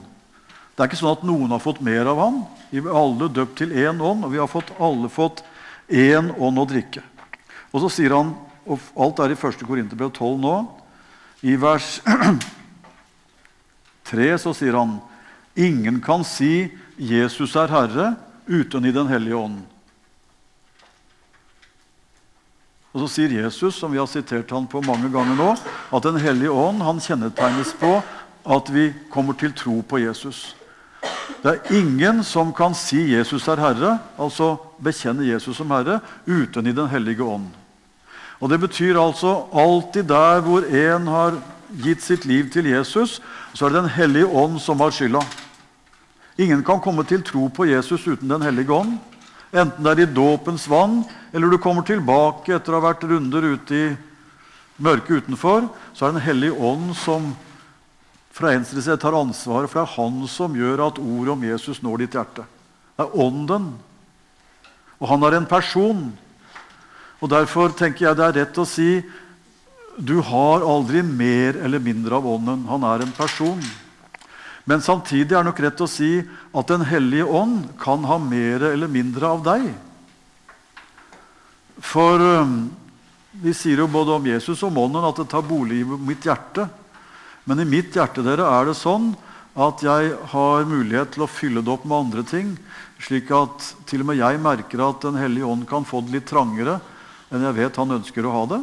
Det er ikke sånn at noen har fått mer av ham. Vi er alle døpt til én ånd, og vi har fått, alle fått én ånd å drikke. Og så sier han, og alt er i 1. Korinterbrev 12 nå, i vers 3 så sier han Ingen kan si 'Jesus er Herre' uten i Den hellige ånd. Og så sier Jesus, som vi har sitert han på mange ganger nå, at Den hellige ånd han kjennetegnes på at vi kommer til tro på Jesus. Det er ingen som kan si 'Jesus er Herre', altså bekjenne Jesus som Herre, uten i Den hellige ånd. Og Det betyr altså alltid der hvor en har gitt sitt liv til Jesus, så er det Den hellige ånd som har skylda. Ingen kan komme til tro på Jesus uten Den hellige ånd. Enten det er i dåpens vann, eller du kommer tilbake etter å ha vært runder ute i mørket utenfor, så er det Den hellige ånd som fra venstre side tar ansvaret, for det er han som gjør at ordet om Jesus når ditt hjerte. Det er ånden. Og han er en person. Og Derfor tenker jeg det er rett å si du har aldri mer eller mindre av ånden. Han er en person. Men samtidig er det nok rett å si at Den hellige ånd kan ha mer eller mindre av deg. For vi sier jo både om Jesus og om ånden at det tar bolig i mitt hjerte. Men i mitt hjerte dere, er det sånn at jeg har mulighet til å fylle det opp med andre ting, slik at til og med jeg merker at Den hellige ånd kan få det litt trangere enn jeg vet han ønsker å ha det.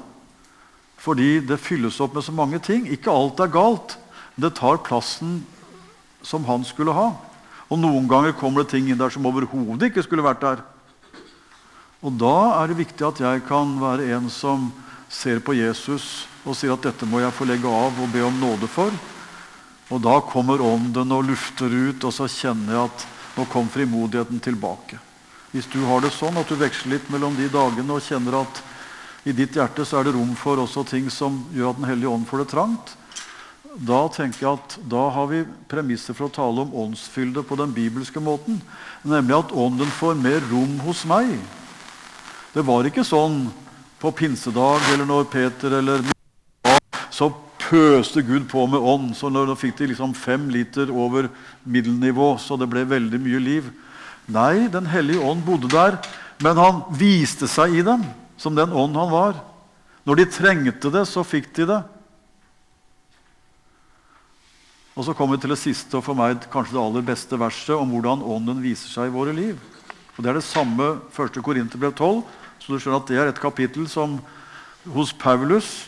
Fordi det fylles opp med så mange ting. Ikke alt er galt. Det tar plassen som han skulle ha. Og noen ganger kommer det ting inn der som overhodet ikke skulle vært der. Og da er det viktig at jeg kan være en som ser på Jesus og sier at dette må jeg få legge av og be om nåde for. Og da kommer ånden og lufter ut, og så kjenner jeg at nå kom frimodigheten tilbake. Hvis du har det sånn at du veksler litt mellom de dagene og kjenner at i ditt hjerte så er det rom for også ting som gjør at Den hellige ånd får det trangt, da tenker jeg at da har vi premisser for å tale om åndsfylde på den bibelske måten. Nemlig at ånden får mer rom hos meg. Det var ikke sånn på pinsedag eller når Peter eller så pøste Gud på med ånd. Så da fikk de liksom fem liter over middelnivå, så det ble veldig mye liv. Nei, Den hellige ånd bodde der, men han viste seg i dem som den ånd han var. Når de trengte det, så fikk de det. Og så kommer vi til det siste og for meg kanskje det aller beste verset om hvordan ånden viser seg i våre liv. Og Det er det samme 1. Korinterbrev 12, så du skjønner at det er et kapittel som hos Paulus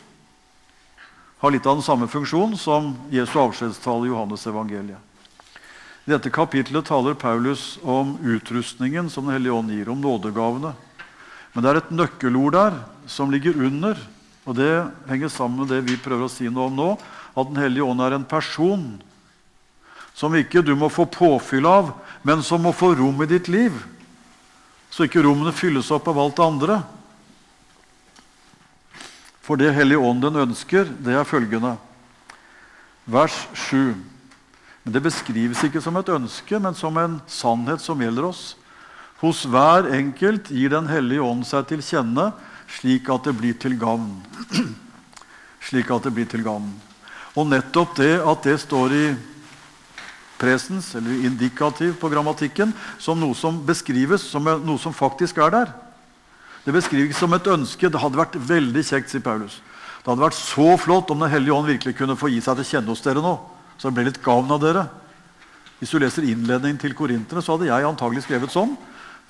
har litt av den samme funksjon som Jesu avskjedstale i Johannes evangeliet. I dette kapitlet taler Paulus om utrustningen som Den hellige ånd gir, om nådegavene. Men det er et nøkkelord der som ligger under, og det henger sammen med det vi prøver å si noe om nå, at Den hellige ånd er en person som ikke du må få påfyll av, men som må få rom i ditt liv, så ikke rommene fylles opp av alt det andre. For det Hellige Ånden ønsker, det er følgende Vers 7. Men Det beskrives ikke som et ønske, men som en sannhet som gjelder oss. Hos hver enkelt gir Den hellige ånd seg til kjenne, slik at det blir til gavn. slik at det blir til gavn. Og nettopp det at det står i presens, eller indikativ på grammatikken, som noe som beskrives som noe som faktisk er der. Det beskrives som et ønske. Det hadde vært veldig kjekt, sier Paulus. Det hadde vært så flott om Den hellige ånd virkelig kunne få gi seg til kjenne hos dere nå. Så det ble litt gavn av dere. Hvis du leser innledningen til korinterne, så hadde jeg antagelig skrevet sånn.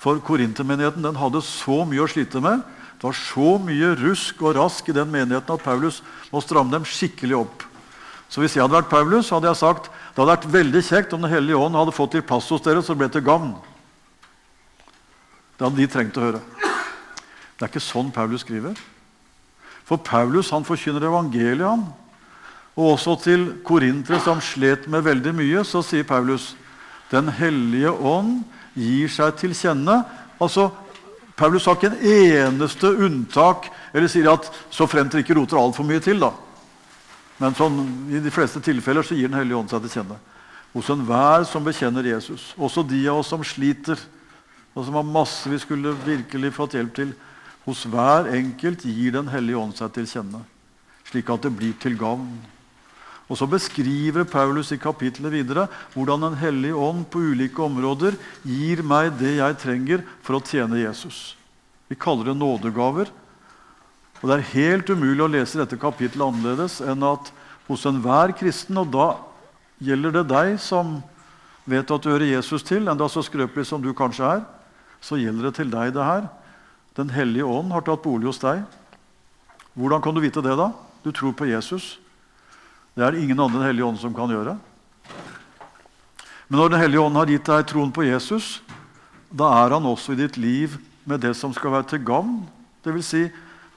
For korintermenigheten den hadde så mye å slite med. Det var så mye rusk og rask i den menigheten at Paulus må stramme dem skikkelig opp. Så hvis jeg hadde vært Paulus, hadde jeg sagt det hadde vært veldig kjekt om Den hellige ånd hadde fått til plass hos dere, så det ble til gavn. Det hadde de trengt å høre. Det er ikke sånn Paulus skriver. For Paulus han forkynner evangeliet. han. Og også til korintere som slet med veldig mye, så sier Paulus Den hellige ånd gir seg til kjenne. Altså, Paulus har ikke en eneste unntak eller sier at så fremt dere ikke roter altfor mye til. da. Men sånn, i de fleste tilfeller så gir Den hellige ånd seg til kjenne. Hos enhver som bekjenner Jesus. Også de av oss som sliter, og som har masse vi skulle virkelig fått hjelp til. Hos hver enkelt gir Den hellige ånd seg til kjenne, slik at det blir til gavn. Og Så beskriver Paulus i kapittelet videre hvordan Den hellige ånd på ulike områder gir meg det jeg trenger for å tjene Jesus. Vi kaller det nådegaver. Og Det er helt umulig å lese dette kapittelet annerledes enn at hos enhver kristen, og da gjelder det deg som vet at du hører Jesus til, enda så skrøpelig som du kanskje er, så gjelder det til deg, det her. Den hellige ånd har tatt bolig hos deg. Hvordan kan du vite det, da? Du tror på Jesus. Det er det ingen andre enn hellige ånd som kan gjøre. Men når Den hellige ånd har gitt deg troen på Jesus, da er han også i ditt liv med det som skal være til gavn. Det vil si,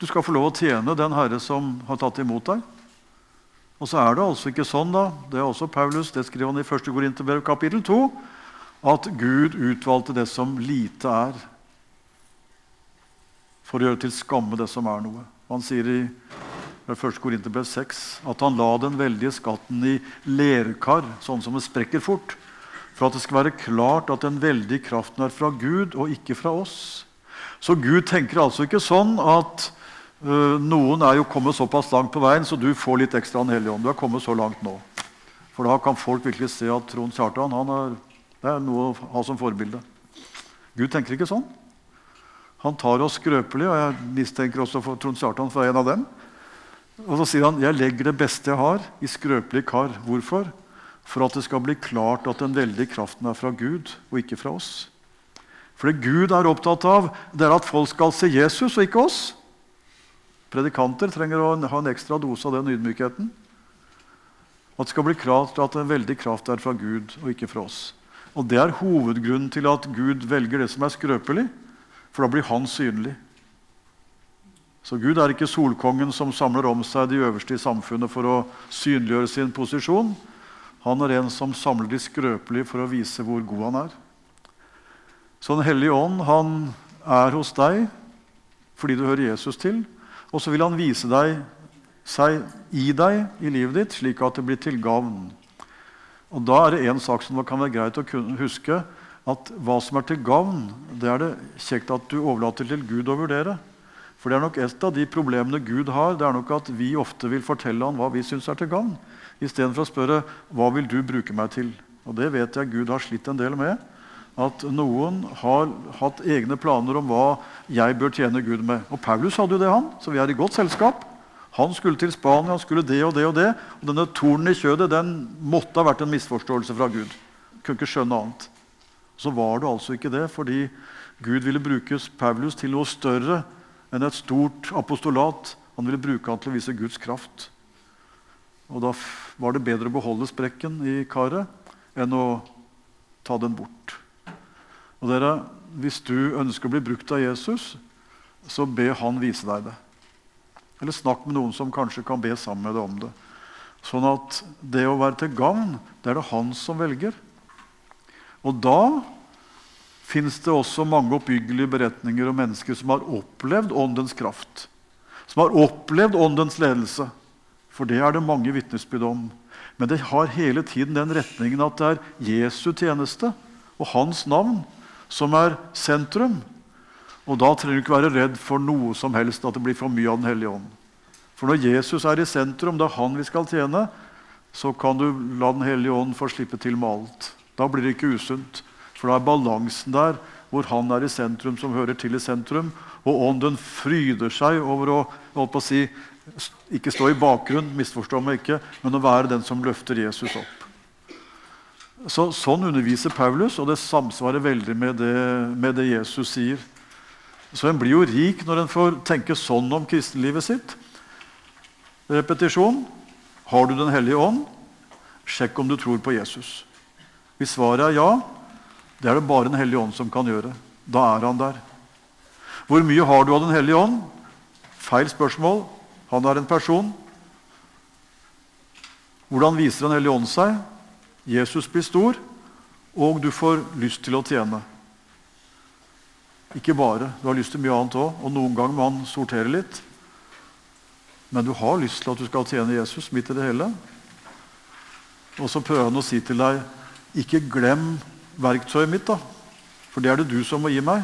Du skal få lov å tjene den Herre som har tatt imot deg. Og så er det altså ikke sånn, da, det er også Paulus, det skriver han i 1. Korinterbrev kapittel 2, at Gud utvalgte det som lite er, for å gjøre til skamme det som er noe. Han sier i 1. Korinterbrev 6 at han la den veldige skatten i lerkar, sånn som det sprekker fort, for at det skal være klart at den veldige kraften er fra Gud og ikke fra oss. Så Gud tenker altså ikke sånn at noen er jo kommet såpass langt på veien, så du får litt ekstra Den hellige ånd. Du er kommet så langt nå. For da kan folk virkelig se at Trond Kjartan er, det er noe å ha som forbilde. Gud tenker ikke sånn. Han tar oss skrøpelig, og jeg mistenker også for Trond Kjartan for en av dem. Og så sier han jeg legger det beste jeg har, i skrøpelig kar. Hvorfor? For at det skal bli klart at den veldige kraften er fra Gud og ikke fra oss. For det Gud er opptatt av, det er at folk skal se Jesus og ikke oss. Predikanter trenger å ha en ekstra dose av den ydmykheten. At det skal bli klart at en veldig kraft er fra Gud og ikke fra oss. Og Det er hovedgrunnen til at Gud velger det som er skrøpelig. For da blir han synlig. Så Gud er ikke solkongen som samler om seg de øverste i samfunnet for å synliggjøre sin posisjon. Han er en som samler de skrøpelige for å vise hvor god han er. Så Den hellige ånd han er hos deg fordi du hører Jesus til. Og så vil han vise deg, seg i deg i livet ditt, slik at det blir til gavn. Og Da er det én sak som kan være greit å huske at hva som er til gavn, det er det kjekt at du overlater til Gud å vurdere. For det er nok et av de problemene Gud har, det er nok at vi ofte vil fortelle han hva vi syns er til gavn, istedenfor å spørre hva vil du bruke meg til. Og det vet jeg Gud har slitt en del med. At noen har hatt egne planer om hva jeg bør tjene Gud med. Og Paulus hadde jo det, han, så vi er i godt selskap. Han skulle til Spania, han skulle det og det og det. Og denne tornen i kjødet den måtte ha vært en misforståelse fra Gud. Kunne ikke skjønne annet så var det altså ikke det, fordi Gud ville bruke Paulus til noe større enn et stort apostolat. Han ville bruke han til å vise Guds kraft. Og da var det bedre å beholde sprekken i karet enn å ta den bort. Og dere, Hvis du ønsker å bli brukt av Jesus, så be han vise deg det. Eller snakk med noen som kanskje kan be sammen med deg om det. Sånn at det å være til gagn, det er det han som velger. Og da fins det også mange oppbyggelige beretninger om mennesker som har opplevd åndens kraft. Som har opplevd åndens ledelse. For det er det mange vitnesbyrd om. Men det har hele tiden den retningen at det er Jesu tjeneste og hans navn som er sentrum. Og da trenger du ikke være redd for noe som helst, at det blir for mye av Den hellige ånd. For når Jesus er i sentrum, det er han vi skal tjene, så kan du la Den hellige ånd få slippe til med alt. Da blir det ikke usunt. For da er balansen der hvor han er i sentrum, som hører til i sentrum. Og ånden fryder seg over å, å si, ikke stå i bakgrunn, misforstå meg ikke, men å være den som løfter Jesus opp. Så, sånn underviser Paulus, og det samsvarer veldig med det, med det Jesus sier. Så en blir jo rik når en får tenke sånn om kristenlivet sitt. Repetisjon. Har du Den hellige ånd? Sjekk om du tror på Jesus. Hvis svaret er ja, det er det bare Den hellige ånd som kan gjøre. Da er han der. Hvor mye har du av Den hellige ånd? Feil spørsmål. Han er en person. Hvordan viser Den hellige ånd seg? Jesus blir stor, og du får lyst til å tjene. Ikke bare. Du har lyst til mye annet òg, og noen ganger må han sortere litt. Men du har lyst til at du skal tjene Jesus midt i det hele. Og så prøver han å si til deg ikke glem verktøyet mitt, da. For det er det du som må gi meg.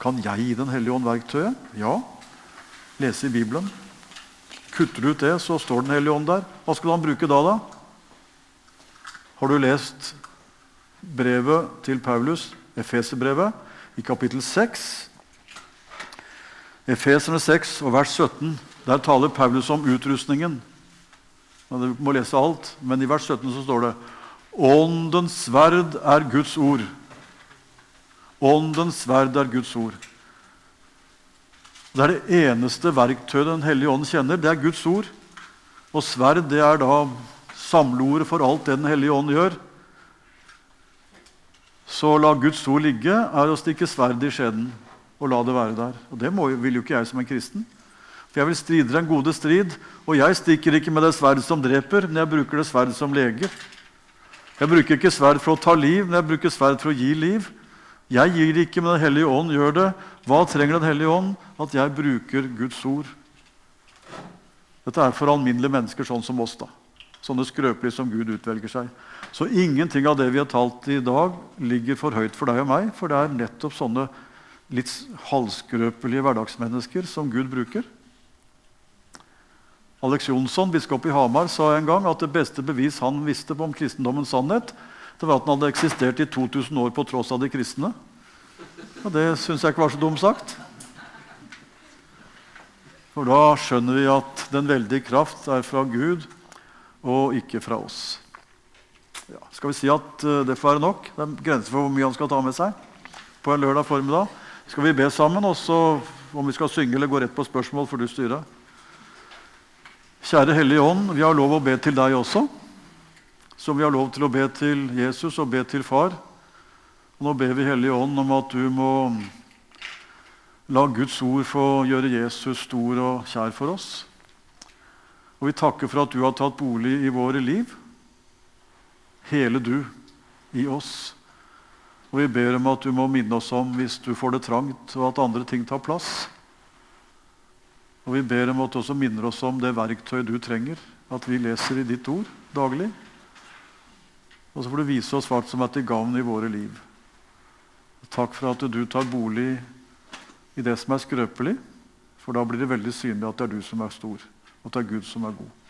Kan jeg gi Den hellige ånd verktøyet? Ja. Lese i Bibelen. Kutter du ut det, så står Den hellige ånd der. Hva skal han bruke da, da? Har du lest brevet til Paulus, Efeserbrevet, i kapittel 6? Efeserne 6 og vers 17. Der taler Paulus om utrustningen. Du må lese alt, men i vers 17 så står det Åndens sverd er Guds ord. Åndens sverd er Guds ord. Det er det eneste verktøyet Den hellige ånd kjenner. Det er Guds ord. Og sverd det er da samleordet for alt det Den hellige ånd gjør. Så la Guds ord ligge er å stikke sverd i skjeden og la det være der. Og Det må, vil jo ikke jeg som en kristen. For jeg vil stride den gode strid, og jeg stikker ikke med det sverd som dreper, men jeg bruker det sverd som leger. Jeg bruker ikke sverd for å ta liv, men jeg bruker sverd for å gi liv. Jeg gir ikke, men Den hellige ånd gjør det. Hva trenger Den hellige ånd? At jeg bruker Guds ord. Dette er for alminnelige mennesker sånn som oss. da. Sånne skrøpelige som Gud utvelger seg. Så ingenting av det vi har talt i dag, ligger for høyt for deg og meg. For det er nettopp sånne litt halvskrøpelige hverdagsmennesker som Gud bruker. Alex Jonsson, biskop i Hamar, sa en gang at det beste bevis han visste om kristendommens sannhet, det var at den hadde eksistert i 2000 år på tross av de kristne. Og det syns jeg ikke var så dumt sagt. For da skjønner vi at den veldige kraft er fra Gud og ikke fra oss. Ja, skal vi si at uh, det får være nok? Det er grenser for hvor mye han skal ta med seg på en lørdag formiddag. Skal vi be sammen, også om vi skal synge eller gå rett på spørsmål, for du styrer. Kjære Hellige Ånd, vi har lov å be til deg også. Som vi har lov til å be til Jesus og be til Far. Og nå ber vi Hellige Ånd om at du må la Guds ord få gjøre Jesus stor og kjær for oss. Og vi takker for at du har tatt bolig i våre liv. Hele du i oss. Og vi ber om at du må minne oss om hvis du får det trangt, og at andre ting tar plass. Og vi ber om at du også minner oss om det verktøyet du trenger. At vi leser i ditt ord daglig. Og så får du vise oss hva som er til gavn i våre liv. Takk for at du tar bolig i det som er skrøpelig. For da blir det veldig synlig at det er du som er stor, og ta Gud som er god.